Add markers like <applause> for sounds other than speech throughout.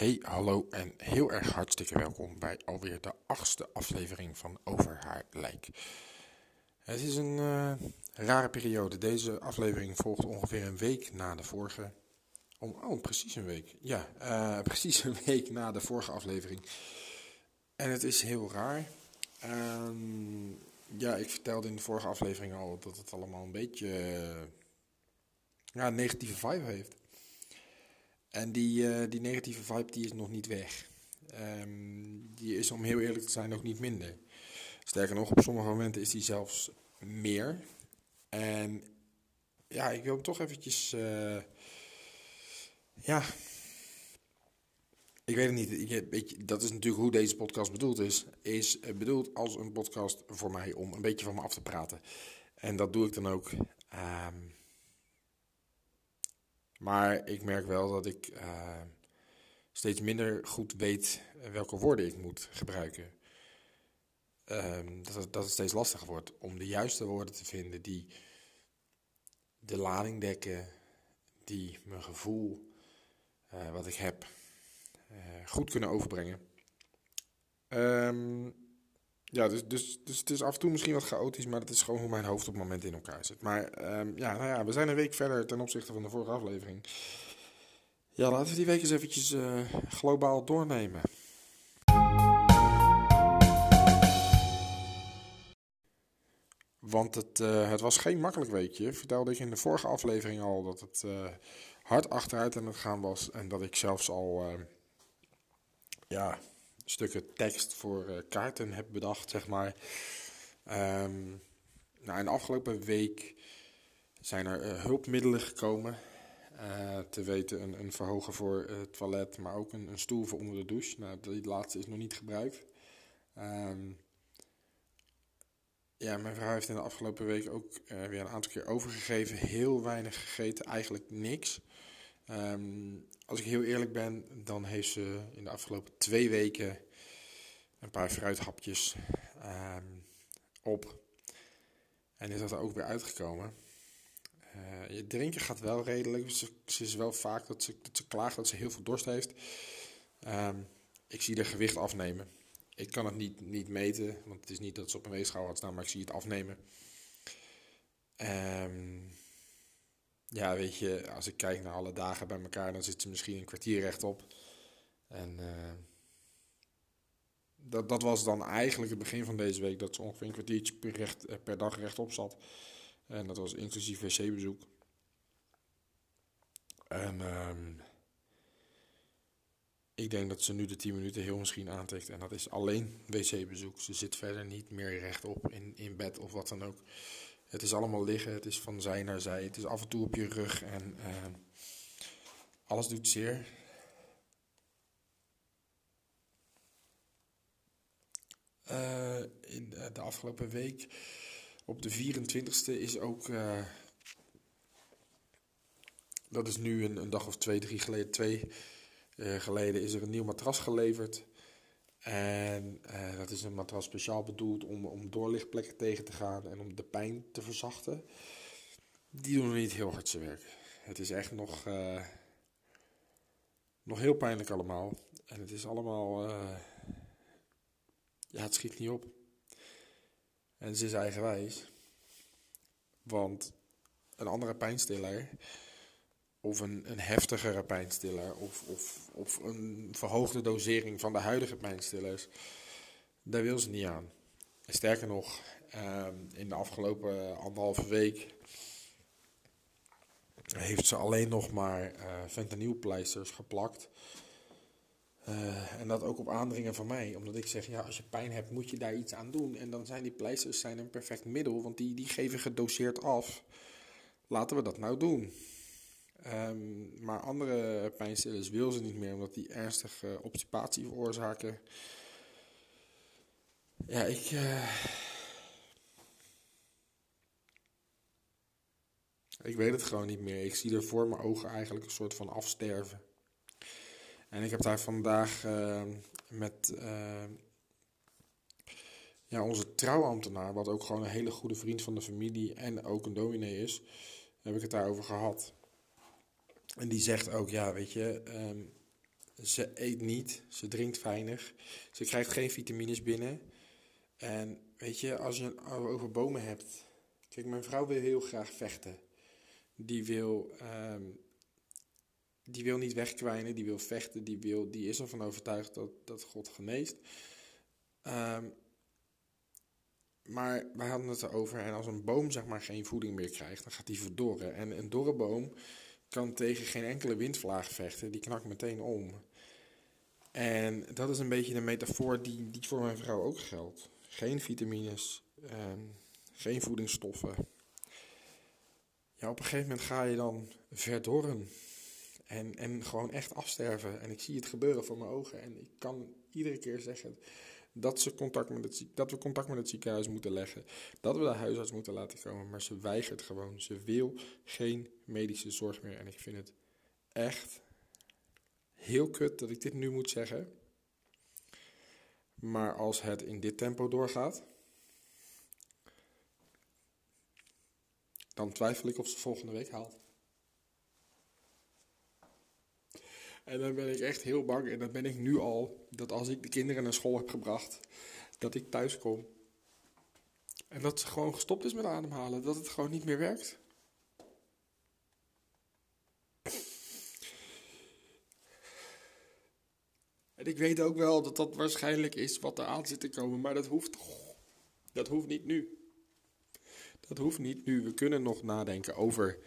Hey, hallo en heel erg hartstikke welkom bij alweer de achtste aflevering van Over haar lijk. Het is een eh, rare periode. Deze aflevering volgt ongeveer een week na de vorige. Oh, oh precies een week. Ja, eh, <laughs> precies een week na de vorige aflevering. En het is heel raar. Ehm, ja, ik vertelde in de vorige aflevering al dat het allemaal een beetje eh, ja, negatieve vibe heeft. En die, eh, die negatieve vibe die is nog niet weg. Ehm, die is om heel eerlijk te zijn ook niet minder. Sterker nog, op sommige momenten is die zelfs meer. En ja, ik wil hem toch eventjes... eh, ja, ik weet het niet. Dat is natuurlijk hoe deze podcast bedoeld is. Is eh, bedoeld als een podcast voor mij om een beetje van me af te praten. En dat doe ik dan ook. Ehm, maar ik merk wel dat ik eh, steeds minder goed weet welke woorden ik moet gebruiken. Ehm, dat, het, dat steeds lastiger wordt om de juiste woorden te vinden die de lading dekken, die mijn gevoel, eh, wat ik heb, eh, goed kunnen overbrengen. Ehm, ja, dus, dus, dus het is af en toe misschien wat chaotisch, maar het is gewoon hoe mijn hoofd op het moment in elkaar zit. Maar ehm, ja, nou ja, we zijn een week verder ten opzichte van de vorige aflevering. Ja, laten we die week eens eventjes eh, globaal doornemen. Want het, eh, het was geen makkelijk weekje. Vertelde ik in de vorige aflevering al dat het eh, hard achteruit aan het gaan was. En dat ik zelfs al eh, ja, stukken tekst voor eh, kaarten heb bedacht, zeg maar. Ehm, nou, in de afgelopen week zijn er eh, hulpmiddelen gekomen. Eh, te weten een, een verhoger voor het toilet, maar ook een, een stoel voor onder de douche. Nou, die laatste is nog niet gebruikt. Ehm, ja, mijn vrouw heeft in de afgelopen week ook weer een aantal keer overgegeven. Heel weinig gegeten, eigenlijk niks. Ehm, als ik heel eerlijk ben, dan heeft ze in de afgelopen twee weken een paar fruithapjes ehm, op. En is dat er ook weer uitgekomen. Eh, je drinken gaat wel redelijk. Ze, is wel vaak dat ze, klaagt dat ze heel veel dorst heeft. Ehm, ik zie haar gewicht afnemen. Ik kan het niet, niet meten, want het is niet dat ze op een weegschaal had staan, maar ik zie het afnemen. Ehm, ja, weet je, als ik kijk naar alle dagen bij elkaar, dan zit ze misschien een kwartier rechtop. En eh, dat, dat was dan eigenlijk het begin van deze week, dat ze ongeveer een kwartiertje per, recht, eh, per dag rechtop zat. En dat was inclusief wc-bezoek. En ehm, ik denk dat ze nu de 10 minuten heel misschien aantikt. En dat is alleen wc-bezoek. Ze zit verder niet meer rechtop in, in bed of wat dan ook. Het is allemaal liggen. Het is van zij naar zij. Het is af en toe op je rug. En ehm, alles doet zeer. Eh, in de, afgelopen week, op de 24e, is ook. eh, dat is nu een, een dag of twee, drie geleden. Twee eh, geleden is er een nieuw matras geleverd. En eh, dat is een matras speciaal bedoeld om, om doorlichtplekken tegen te gaan en om de pijn te verzachten. Die doen niet heel hard zijn werk. Het is echt nog, eh, nog heel pijnlijk allemaal. En het is allemaal. eh, ja, het schiet niet op. En ze is eigenwijs. Want een andere pijnstiller, of een, een heftigere pijnstiller, of, of, of een verhoogde dosering van de huidige pijnstillers, daar wil ze niet aan. Sterker nog, ehm, in de afgelopen anderhalve week heeft ze alleen nog maar eh fentanylpleisters geplakt. Eh, en dat ook op aandringen van mij. Omdat ik zeg, ja, als je pijn hebt, moet je daar iets aan doen. En dan zijn die pleisters zijn een perfect middel, want die, die geven gedoseerd af. Laten we dat nou doen. Ehm, maar andere pijnstillers wil ze niet meer, omdat die ernstige obstipatie veroorzaken. Ja, ik. Uh... Ik weet het gewoon niet meer. Ik zie er voor mijn ogen eigenlijk een soort van afsterven. En ik heb daar vandaag uh, met uh, ja, onze trouwambtenaar, wat ook gewoon een hele goede vriend van de familie en ook een dominee is, heb ik het daarover gehad. En die zegt ook, ja, weet je, um, ze eet niet, ze drinkt weinig, ze krijgt geen vitamines binnen. En weet je, als je over bomen hebt, kijk, mijn vrouw wil heel graag vechten. Die wil um, die wil niet wegkwijnen, die wil vechten, die, wil, die is ervan overtuigd dat, dat God geneest. Um, maar wij hadden het erover, en als een boom zeg maar geen voeding meer krijgt, dan gaat die verdorren. En een dorre boom kan tegen geen enkele windvlaag vechten, die knakt meteen om. En dat is een beetje de metafoor die, die voor mijn vrouw ook geldt. Geen vitamines, um, geen voedingsstoffen. Ja, op een gegeven moment ga je dan verdorren. En, en gewoon echt afsterven. En ik zie het gebeuren voor mijn ogen. En ik kan iedere keer zeggen dat, ze contact met dat we contact met het ziekenhuis moeten leggen. Dat we de huisarts moeten laten komen. Maar ze weigert gewoon. Ze wil geen medische zorg meer. En ik vind het echt heel kut dat ik dit nu moet zeggen. Maar als het in dit tempo doorgaat. Dan twijfel ik of ze volgende week haalt. En dan ben ik echt heel bang. En dan ben ik nu al. Dat als ik de kinderen naar school heb gebracht. Dat ik thuis kom. En dat ze gewoon gestopt is met ademhalen. Dat het gewoon niet meer werkt. En ik weet ook wel dat dat waarschijnlijk is wat er aan zit te komen. Maar dat hoeft. Dat hoeft niet nu. Dat hoeft niet nu. We kunnen nog nadenken over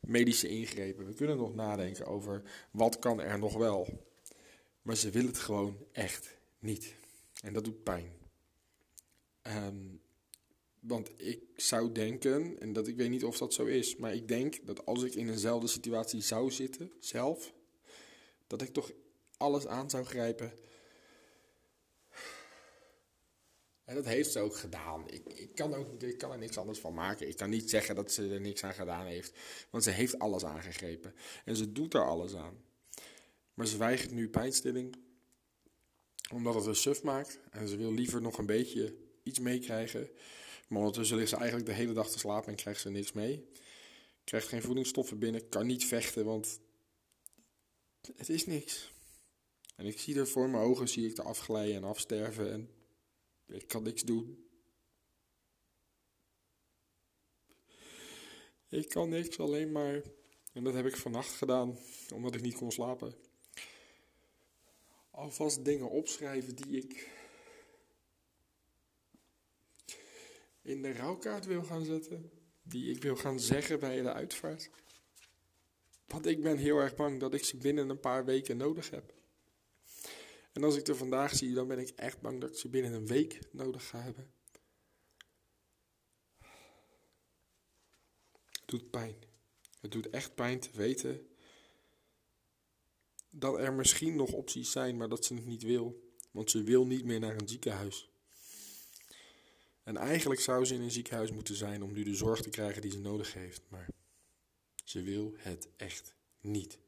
medische ingrepen. We kunnen nog nadenken over wat kan er nog wel. Maar ze willen het gewoon echt niet. En dat doet pijn. Um, want ik zou denken, en dat ik weet niet of dat zo is, maar ik denk dat als ik in eenzelfde situatie zou zitten, zelf, dat ik toch alles aan zou grijpen En dat heeft ze ook gedaan. Ik, ik, kan ook, ik kan er niks anders van maken. Ik kan niet zeggen dat ze er niks aan gedaan heeft. Want ze heeft alles aangegrepen. En ze doet er alles aan. Maar ze weigert nu pijnstilling. Omdat het een suf maakt. En ze wil liever nog een beetje iets meekrijgen. Maar ondertussen ligt ze eigenlijk de hele dag te slapen en krijgt ze niks mee. Krijgt geen voedingsstoffen binnen. Kan niet vechten, want het is niks. En ik zie er voor mijn ogen zie ik er afglijden en afsterven. En ik kan niks doen. Ik kan niks, alleen maar. En dat heb ik vannacht gedaan, omdat ik niet kon slapen. Alvast dingen opschrijven die ik in de rouwkaart wil gaan zetten. Die ik wil gaan zeggen bij de uitvaart. Want ik ben heel erg bang dat ik ze binnen een paar weken nodig heb. En als ik er vandaag zie, dan ben ik echt bang dat ze binnen een week nodig ga hebben. Het doet pijn. Het doet echt pijn te weten dat er misschien nog opties zijn, maar dat ze het niet wil. Want ze wil niet meer naar een ziekenhuis. En eigenlijk zou ze in een ziekenhuis moeten zijn om nu de zorg te krijgen die ze nodig heeft. Maar ze wil het echt niet.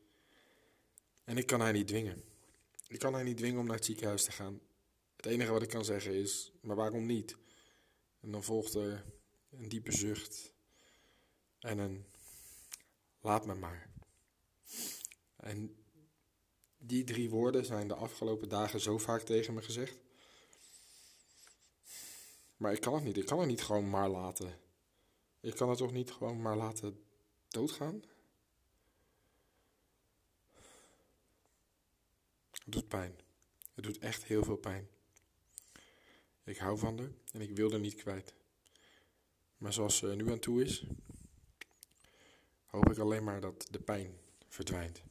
En ik kan haar niet dwingen. Ik kan haar niet dwingen om naar het ziekenhuis te gaan. Het enige wat ik kan zeggen is, maar waarom niet? En dan volgt er een diepe zucht en een laat me maar. En die drie woorden zijn de afgelopen dagen zo vaak tegen me gezegd. Maar ik kan het niet. Ik kan het niet gewoon maar laten. Ik kan het toch niet gewoon maar laten doodgaan? Doet pijn. Het doet echt heel veel pijn. Ik hou van haar en ik wil haar niet kwijt. Maar zoals ze nu aan toe is, hoop ik alleen maar dat de pijn verdwijnt.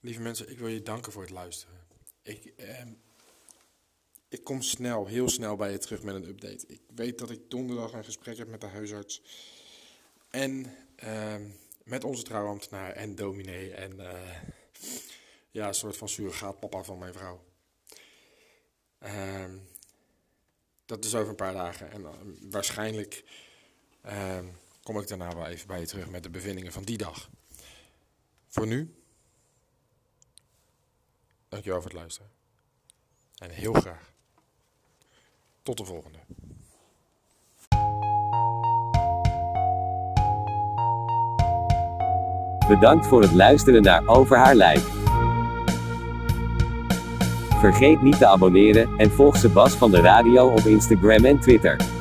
Lieve mensen, ik wil je danken voor het luisteren. Ik, ehm, ik kom snel, heel snel bij je terug met een update. Ik weet dat ik donderdag een gesprek heb met de huisarts. En ehm, met onze trouwambtenaar en dominee. En uh, ja, een soort van surrogaatpapa van mijn vrouw. Ehm, dat is over een paar dagen. En uh, waarschijnlijk ehm, kom ik daarna wel even bij je terug met de bevindingen van die dag. Voor nu, dankjewel voor het luisteren. En heel graag. Tot de volgende. Bedankt voor het luisteren naar Over haar lijk. Vergeet niet te abonneren en volg Sebas van de radio op Instagram en Twitter.